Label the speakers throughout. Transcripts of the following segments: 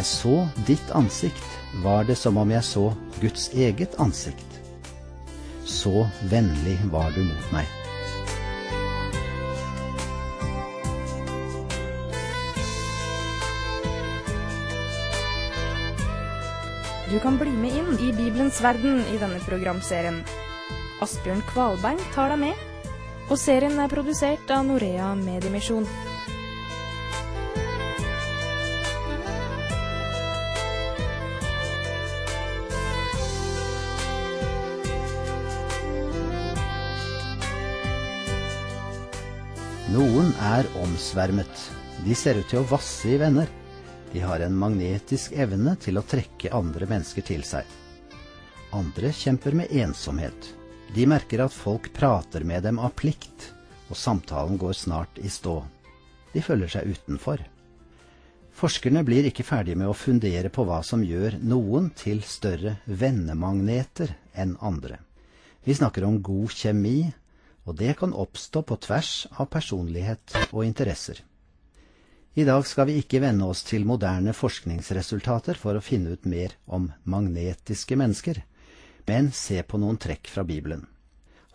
Speaker 1: Jeg så ditt ansikt, var det som om jeg så Guds eget ansikt. Så vennlig var du mot meg.
Speaker 2: Du kan bli med inn i Bibelens verden i denne programserien. Asbjørn Kvalbein tar deg med, og serien er produsert av Norea Mediemisjon.
Speaker 1: Noen er omsvermet. De ser ut til å vasse i venner. De har en magnetisk evne til å trekke andre mennesker til seg. Andre kjemper med ensomhet. De merker at folk prater med dem av plikt, og samtalen går snart i stå. De føler seg utenfor. Forskerne blir ikke ferdige med å fundere på hva som gjør noen til større vennemagneter enn andre. Vi snakker om god kjemi, og det kan oppstå på tvers av personlighet og interesser. I dag skal vi ikke venne oss til moderne forskningsresultater for å finne ut mer om magnetiske mennesker, men se på noen trekk fra Bibelen.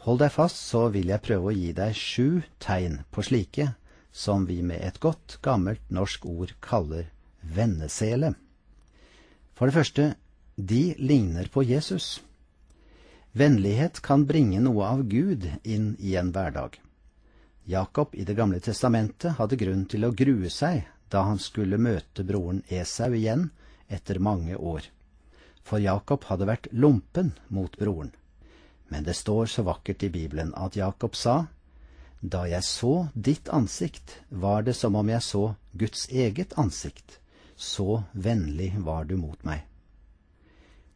Speaker 1: Hold deg fast, så vil jeg prøve å gi deg sju tegn på slike som vi med et godt, gammelt norsk ord kaller vennesele. For det første, de ligner på Jesus. Vennlighet kan bringe noe av Gud inn i en hverdag. Jakob i Det gamle testamentet hadde grunn til å grue seg da han skulle møte broren Esau igjen etter mange år. For Jakob hadde vært lompen mot broren. Men det står så vakkert i Bibelen at Jakob sa, Da jeg så ditt ansikt, var det som om jeg så Guds eget ansikt. Så vennlig var du mot meg.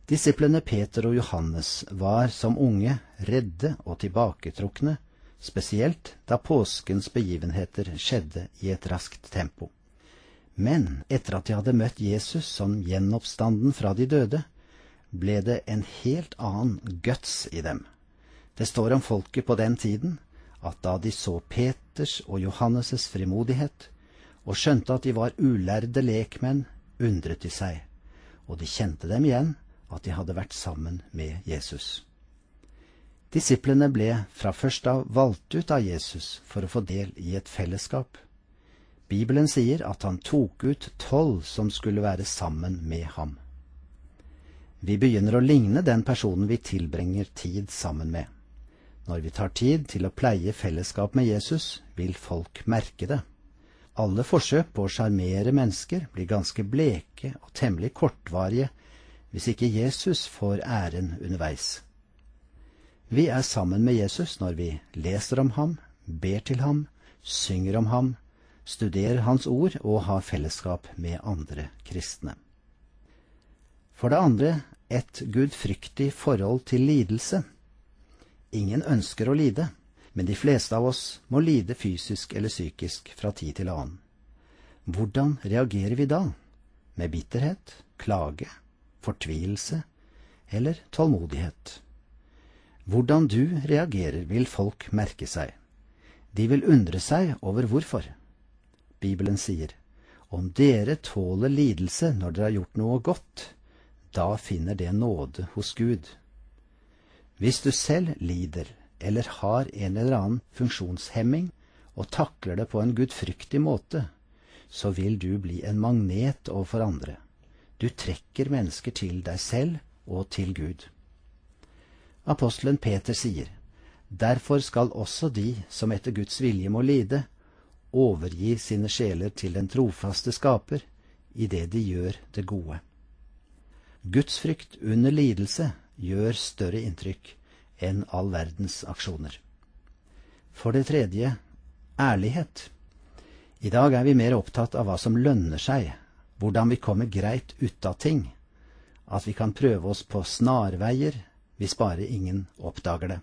Speaker 1: Disiplene Peter og Johannes var som unge redde og tilbaketrukne, spesielt da påskens begivenheter skjedde i et raskt tempo. Men etter at de hadde møtt Jesus som gjenoppstanden fra de døde, ble det en helt annen guts i dem. Det står om folket på den tiden at da de så Peters og Johannes' frimodighet, og skjønte at de var ulærde lekmenn, undret de seg, og de kjente dem igjen, at de hadde vært sammen med Jesus. Disiplene ble fra først av valgt ut av Jesus for å få del i et fellesskap. Bibelen sier at han tok ut tolv som skulle være sammen med ham. Vi begynner å ligne den personen vi tilbringer tid sammen med. Når vi tar tid til å pleie fellesskap med Jesus, vil folk merke det. Alle forsøk på å sjarmere mennesker blir ganske bleke og temmelig kortvarige hvis ikke Jesus får æren underveis. Vi er sammen med Jesus når vi leser om ham, ber til ham, synger om ham, studerer hans ord og har fellesskap med andre kristne. For det andre et gudfryktig forhold til lidelse. Ingen ønsker å lide, men de fleste av oss må lide fysisk eller psykisk fra tid til annen. Hvordan reagerer vi da? Med bitterhet, klage, fortvilelse eller tålmodighet? Hvordan du reagerer, vil folk merke seg. De vil undre seg over hvorfor. Bibelen sier, om dere tåler lidelse når dere har gjort noe godt, da finner det nåde hos Gud. Hvis du selv lider eller har en eller annen funksjonshemming og takler det på en gudfryktig måte, så vil du bli en magnet overfor andre. Du trekker mennesker til deg selv og til Gud. Apostelen Peter sier, Derfor skal også de som etter Guds vilje må lide, overgi sine sjeler til den trofaste skaper i det de gjør det gode. Guds frykt under lidelse gjør større inntrykk enn all verdens aksjoner. For det tredje ærlighet. I dag er vi mer opptatt av hva som lønner seg, hvordan vi kommer greit ut av ting, at vi kan prøve oss på snarveier hvis bare ingen oppdager det.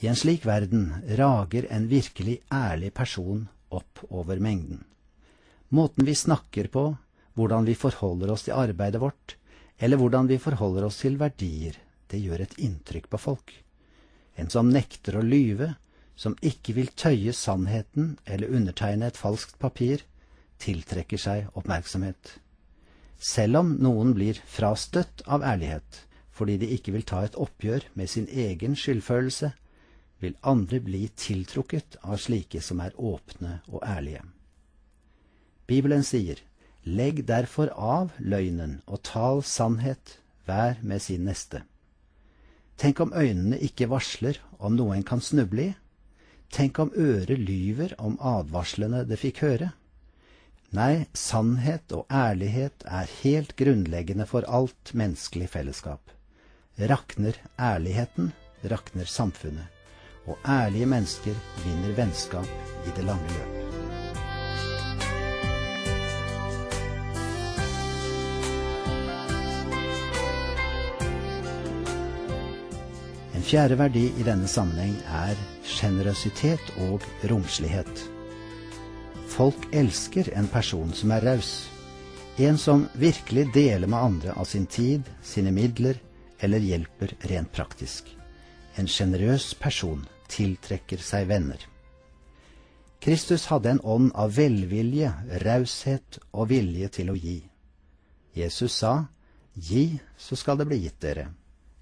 Speaker 1: I en slik verden rager en virkelig ærlig person opp over mengden. Måten vi snakker på, hvordan vi forholder oss til arbeidet vårt, eller hvordan vi forholder oss til verdier, det gjør et inntrykk på folk. En som nekter å lyve, som ikke vil tøye sannheten eller undertegne et falskt papir, tiltrekker seg oppmerksomhet. selv om noen blir frastøtt av ærlighet fordi de ikke vil ta et oppgjør med sin egen skyldfølelse, vil andre bli tiltrukket av slike som er åpne og ærlige. Bibelen sier, Legg derfor av løgnen og tal sannhet, hver med sin neste. Tenk om øynene ikke varsler om noe en kan snuble i? Tenk om øret lyver om advarslene det fikk høre? Nei, sannhet og ærlighet er helt grunnleggende for alt menneskelig fellesskap. Rakner ærligheten, rakner samfunnet. Og ærlige mennesker vinner vennskap i det lange løp. En fjerde verdi i denne sammenheng er sjenerøsitet og romslighet. Folk elsker en person som er raus. En som virkelig deler med andre av sin tid, sine midler eller hjelper rent praktisk. En sjenerøs person tiltrekker seg venner. Kristus hadde en ånd av velvilje, raushet og vilje til å gi. Jesus sa, Gi, så skal det bli gitt dere.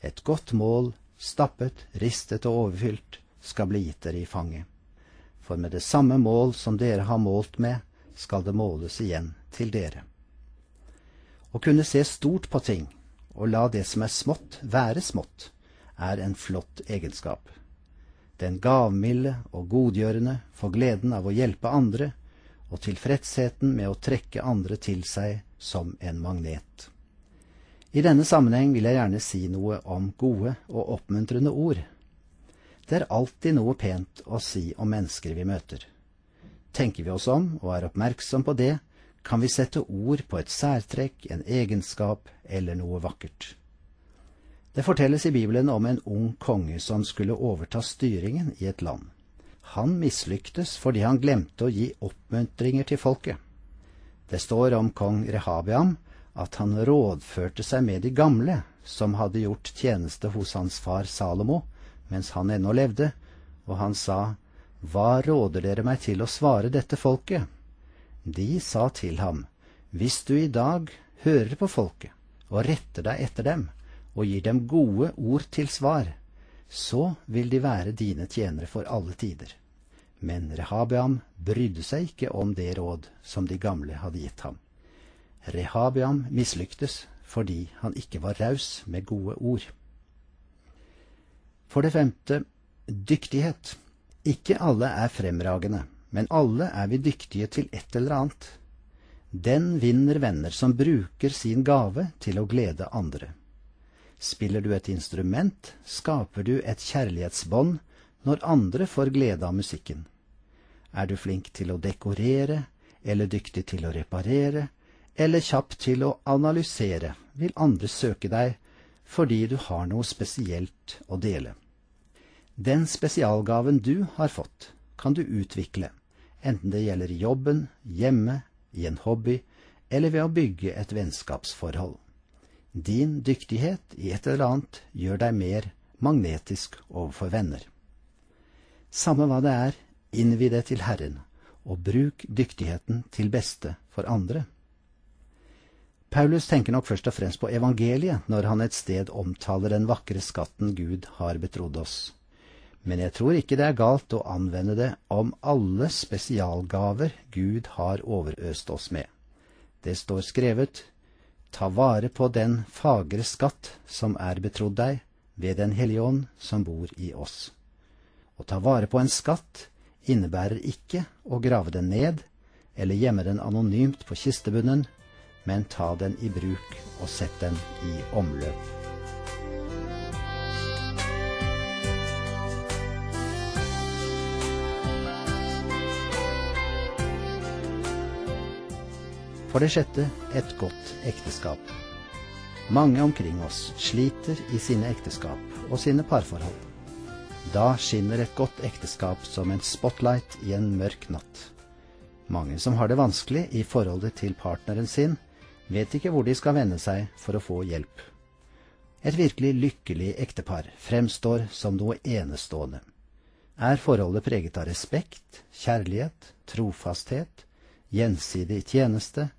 Speaker 1: Et godt mål, stappet, ristet og overfylt, skal bli gitt dere i fanget. For med det samme mål som dere har målt med, skal det måles igjen til dere. Å kunne se stort på ting og la det som er smått, være smått, er en flott egenskap. Den gavmilde og godgjørende får gleden av å hjelpe andre, og tilfredsheten med å trekke andre til seg som en magnet. I denne sammenheng vil jeg gjerne si noe om gode og oppmuntrende ord. Det er alltid noe pent å si om mennesker vi møter. Tenker vi oss om og er oppmerksom på det, kan vi sette ord på et særtrekk, en egenskap eller noe vakkert. Det fortelles i Bibelen om en ung konge som skulle overta styringen i et land. Han mislyktes fordi han glemte å gi oppmuntringer til folket. Det står om kong Rehabiam at han rådførte seg med de gamle som hadde gjort tjeneste hos hans far Salomo mens han ennå levde, og han sa, Hva råder dere meg til å svare dette folket? De sa til ham, Hvis du i dag hører på folket og retter deg etter dem og gir dem gode ord til svar, så vil de være dine tjenere for alle tider. Men Rehabiam brydde seg ikke om det råd som de gamle hadde gitt ham. Rehabiam mislyktes fordi han ikke var raus med gode ord. For det femte dyktighet. Ikke alle er fremragende, men alle er vi dyktige til et eller annet. Den vinner venner som bruker sin gave til å glede andre. Spiller du et instrument, skaper du et kjærlighetsbånd når andre får glede av musikken. Er du flink til å dekorere, eller dyktig til å reparere, eller kjapp til å analysere, vil andre søke deg fordi du har noe spesielt å dele. Den spesialgaven du har fått, kan du utvikle, enten det gjelder i jobben, hjemme, i en hobby eller ved å bygge et vennskapsforhold. Din dyktighet i et eller annet gjør deg mer magnetisk overfor venner. Samme hva det er, innvi det til Herren, og bruk dyktigheten til beste for andre. Paulus tenker nok først og fremst på evangeliet når han et sted omtaler den vakre skatten Gud har betrodd oss. Men jeg tror ikke det er galt å anvende det om alle spesialgaver Gud har overøst oss med. Det står skrevet, Ta vare på den fagre skatt som er betrodd deg ved Den hellige ånd som bor i oss. Å ta vare på en skatt innebærer ikke å grave den ned eller gjemme den anonymt på kistebunnen, men ta den i bruk og sett den i omløp. For det sjette et godt ekteskap. Mange omkring oss sliter i sine ekteskap og sine parforhold. Da skinner et godt ekteskap som en spotlight i en mørk natt. Mange som har det vanskelig i forholdet til partneren sin, vet ikke hvor de skal vende seg for å få hjelp. Et virkelig lykkelig ektepar fremstår som noe enestående. Er forholdet preget av respekt, kjærlighet, trofasthet, gjensidig tjeneste,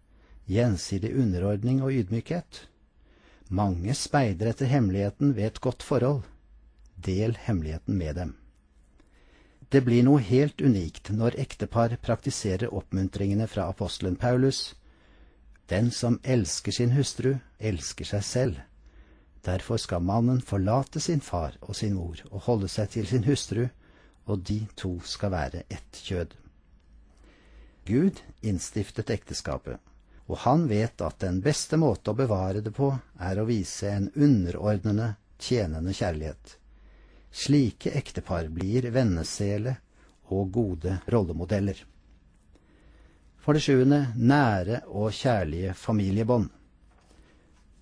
Speaker 1: gjensidig underordning og ydmykhet. Mange speider etter hemmeligheten ved et godt forhold. Del hemmeligheten med dem. Det blir noe helt unikt når ektepar praktiserer oppmuntringene fra apostelen Paulus. Den som elsker sin hustru, elsker seg selv. Derfor skal mannen forlate sin far og sin mor og holde seg til sin hustru, og de to skal være ett kjød. Gud innstiftet ekteskapet, og han vet at den beste måte å bevare det på, er å vise en underordnende, tjenende kjærlighet. Slike ektepar blir vennesele og gode rollemodeller. For det sjuende nære og kjærlige familiebånd.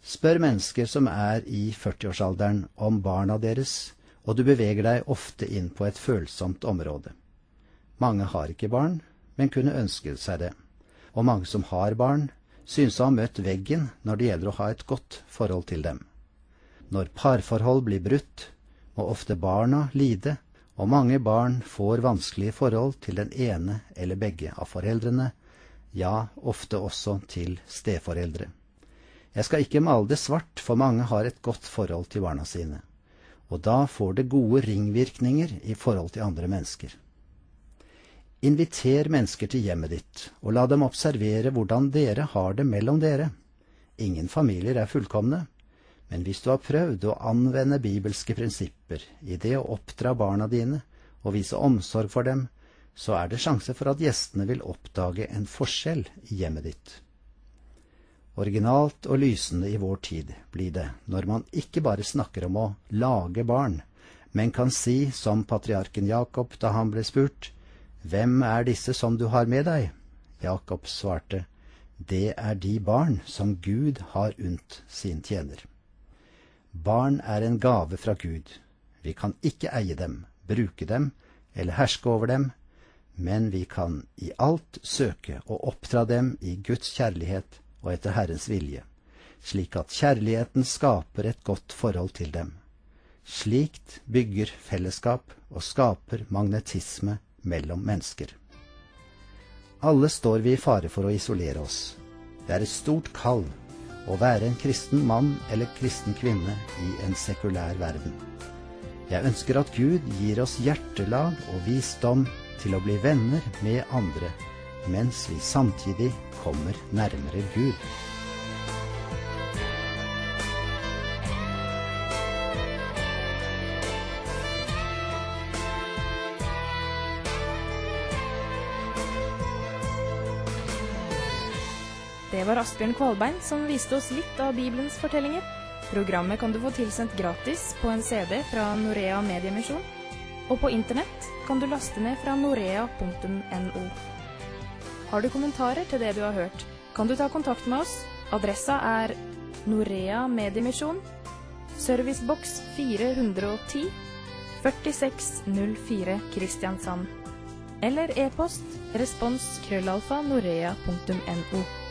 Speaker 1: Spør mennesker som er i 40-årsalderen om barna deres, og du beveger deg ofte inn på et følsomt område. Mange har ikke barn, men kunne ønske seg det. Og mange som har barn, synes å ha møtt veggen når det gjelder å ha et godt forhold til dem. Når parforhold blir brutt, må ofte barna lide, og mange barn får vanskelige forhold til den ene eller begge av foreldrene, ja, ofte også til steforeldre. Jeg skal ikke male det svart, for mange har et godt forhold til barna sine, og da får det gode ringvirkninger i forhold til andre mennesker. Inviter mennesker til hjemmet ditt, og la dem observere hvordan dere har det mellom dere. Ingen familier er fullkomne, men hvis du har prøvd å anvende bibelske prinsipper i det å oppdra barna dine og vise omsorg for dem, så er det sjanse for at gjestene vil oppdage en forskjell i hjemmet ditt. Originalt og lysende i vår tid blir det når man ikke bare snakker om å lage barn, men kan si som patriarken Jakob da han ble spurt, Hvem er disse som du har med deg? Jakob svarte, Det er de barn som Gud har unt sin tjener. Barn er en gave fra Gud. Vi kan ikke eie dem, bruke dem eller herske over dem, men vi kan i alt søke å oppdra dem i Guds kjærlighet og etter Herrens vilje, slik at kjærligheten skaper et godt forhold til dem. Slikt bygger fellesskap og skaper magnetisme mellom mennesker. Alle står vi i fare for å isolere oss. Det er et stort kall å være en kristen mann eller kristen kvinne i en sekulær verden. Jeg ønsker at Gud gir oss hjertelag og visdom til å bli venner med andre, mens vi samtidig kommer nærmere Gud.
Speaker 2: Det var Asbjørn Kvalbein som viste oss litt av Bibelens fortellinger. Programmet kan du få tilsendt gratis på en CD fra Norea Mediemisjon. Og på internett kan du laste ned fra norea.no. Har du kommentarer til det du har hørt, kan du ta kontakt med oss. Adressa er Norea Mediemisjon, serviceboks 410, 4604 Kristiansand. Eller e-post respons krøllalfa norea.no.